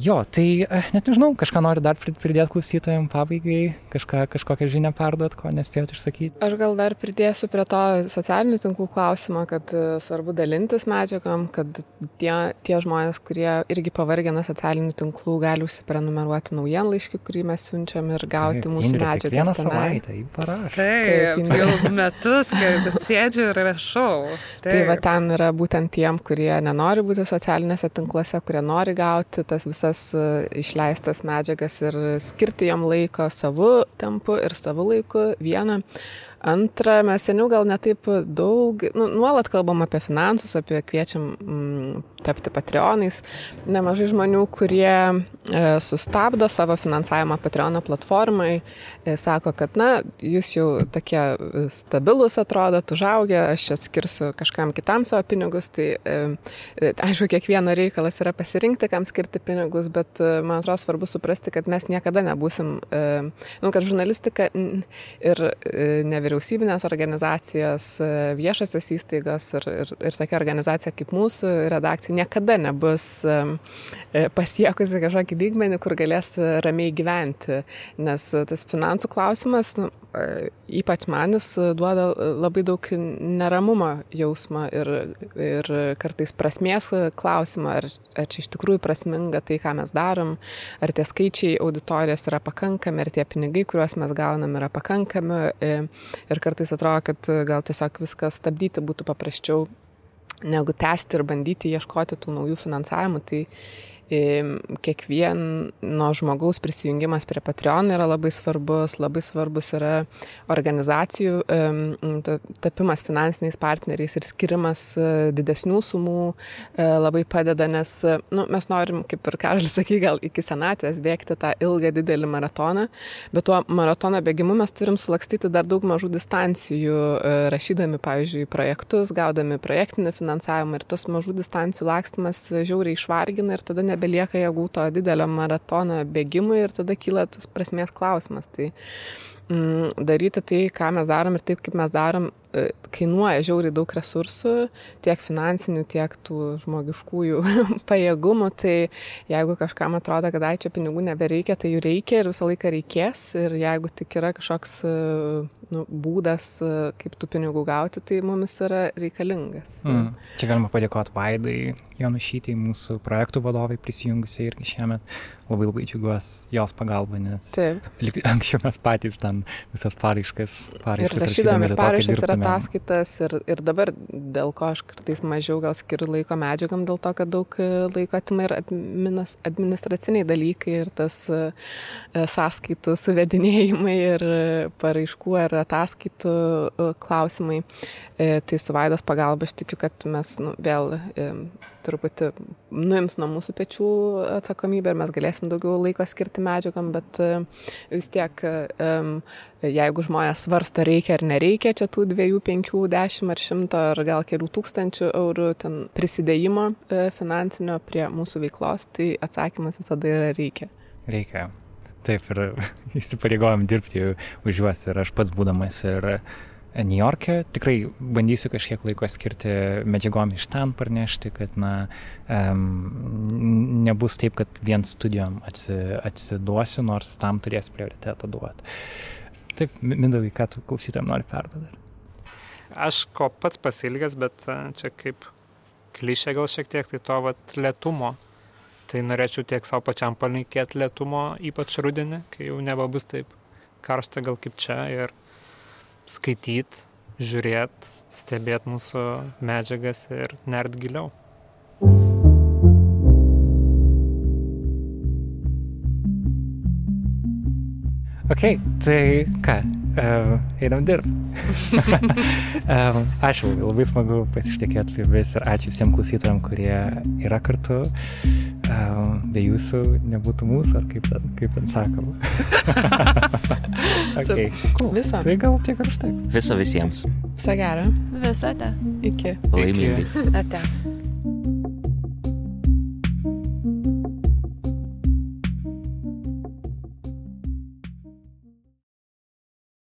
Jo, tai eh, net nežinau, kažką noriu dar pridėti klausytojams pabaigai, kažką, kažkokią žinią perduot, ko nespėjot išsakyti. Aš gal dar pridėsiu prie to socialinių tinklų klausimą, kad e, svarbu dalintis medžiagom, kad tie, tie žmonės, kurie irgi pavargę nuo socialinių tinklų, gali užsiprenumeruoti naujienlaiškį, kurį mes siunčiam ir gauti Taip, mūsų medžiagą. Vieną savaitę į parašą. Taip, Taip jau metus, kai sėdžiu ir rašau. Taip. Tai va ten yra būtent tiem, kurie nenori būti socialiniuose tinkluose, kurie nori gauti tas visas visas e, išleistas medžiagas ir skirti jam laiko savu tempu ir savu laiku vieną Antra, mes seniau gal netaip daug, nu, nuolat kalbam apie finansus, apie kviečiam mm, tapti patreonais. Nemažai žmonių, kurie e, sustabdo savo finansavimą Patreono platformai, e, sako, kad, na, jūs jau tokie stabilus atrodot, užaugę, aš čia skirsiu kažkam kitam savo pinigus, tai e, e, aišku, kiekvieno reikalas yra pasirinkti, kam skirti pinigus, bet e, man atrodo svarbu suprasti, kad mes niekada nebūsim, e, nu, kad žurnalistika ir e, nevyriausybė nevyriausybinės organizacijos, e, viešasios įstaigos ir, ir, ir tokia organizacija kaip mūsų redakcija niekada nebus e, e, pasiekusi kažkokį lygmenį, kur galės ramiai gyventi, nes tas finansų klausimas, nu, ypač manis duoda labai daug neramumo jausmą ir, ir kartais prasmės klausimą, ar, ar čia iš tikrųjų prasminga tai, ką mes darom, ar tie skaičiai auditorijos yra pakankami, ar tie pinigai, kuriuos mes gaunam, yra pakankami ir kartais atrodo, kad gal tiesiog viską stabdyti būtų paprasčiau negu tęsti ir bandyti ieškoti tų naujų finansavimų. Tai kiekvieno žmogaus prisijungimas prie Patreon yra labai svarbus, labai svarbus yra organizacijų tapimas finansiniais partneriais ir skirimas e, didesnių sumų e, labai padeda, nes nu, mes norim, kaip ir Karolis sakė, gal iki senatvės bėgti tą ilgą didelį maratoną, bet tuo maratono bėgimu mes turim sulakstyti dar daug mažų distancijų, e, rašydami, pavyzdžiui, projektus, gaudami projektinį finansavimą ir tas mažų distancijų lakstimas žiauriai išvargina ir tada nebelieka jėgų to didelio maratono bėgimui ir tada kyla tas prasmės klausimas. Tai, mm, daryti tai, ką mes darom ir taip, kaip mes darom, kainuoja žiauriai daug resursų, tiek finansinių, tiek tų žmogiškųjų pajėgumų, tai jeigu kažkam atrodo, kad ai čia pinigų nebereikia, tai jų reikia ir visą laiką reikės ir jeigu tik yra kažkoks e, nu, būdas, e, kaip tų pinigų gauti, tai mums yra reikalingas. Mm. Čia galima padėkoti Vaidai, Jonušytai, mūsų projektų vadovai prisijungusiai irgi šiemet. Labai labai džiugiuosi jos pagalba, nes Taip. anksčiau mes patys ten visas paraiškas, paraiškas ir rašydami paraiškas ir ataskaitas ir, ir dabar dėl ko aš kartais mažiau gal skiriu laiko medžiagam, dėl to, kad daug e, laiko atima ir adminis, administraciniai dalykai ir tas e, e, sąskaitų suvedinėjimai ir paraiškų ar ataskaitų klausimai. Tai su Vaidos pagalba aš tikiu, kad mes nu, vėl truputį nuims nuo mūsų pečių atsakomybę ir mes galėsim daugiau laiko skirti medžiagam, bet e, vis tiek, jeigu žmonės svarsto reikia ar nereikia čia tų dviejų, penkių, dešimt ar šimto ar gal kelių tūkstančių eurų ten prisidėjimo e, finansinio prie mūsų veiklos, tai atsakymas visada yra reikia. Reikia. Taip ir įsipareigojom dirbti už juos ir aš pats būdamas ir New York'e. Tikrai bandysiu kažkiek laiko skirti medžiagom iš ten parnešti, kad na, um, nebus taip, kad vien studijom atsi, atsiduosiu, nors tam turės prioritetą duoti. Taip, Mindavai, ką tu klausytam nori perduoti? Aš ko pats pasilgęs, bet čia kaip klišė gal šiek tiek, tai to vat lėtumo. Tai norėčiau tiek savo pačiam palinkėti lėtumo, ypač rudenį, kai jau nebebus taip karšta gal kaip čia ir skaityt, žiūrėt, stebėt mūsų medžiagas ir nert giliau. Ok, tai ką, einam dirbti. ačiū, labai smagu pasišnekėti su jumis ir ačiū visiems klausytojams, kurie yra kartu. Be jūsų nebūtų mūsų, ar kaip ten, kaip ten sakoma. okay, cool. Viso. Tai gal tiek ir užteks. Viso visiems. Visą gerą. Visą te. Iki. Laimingai. Ate.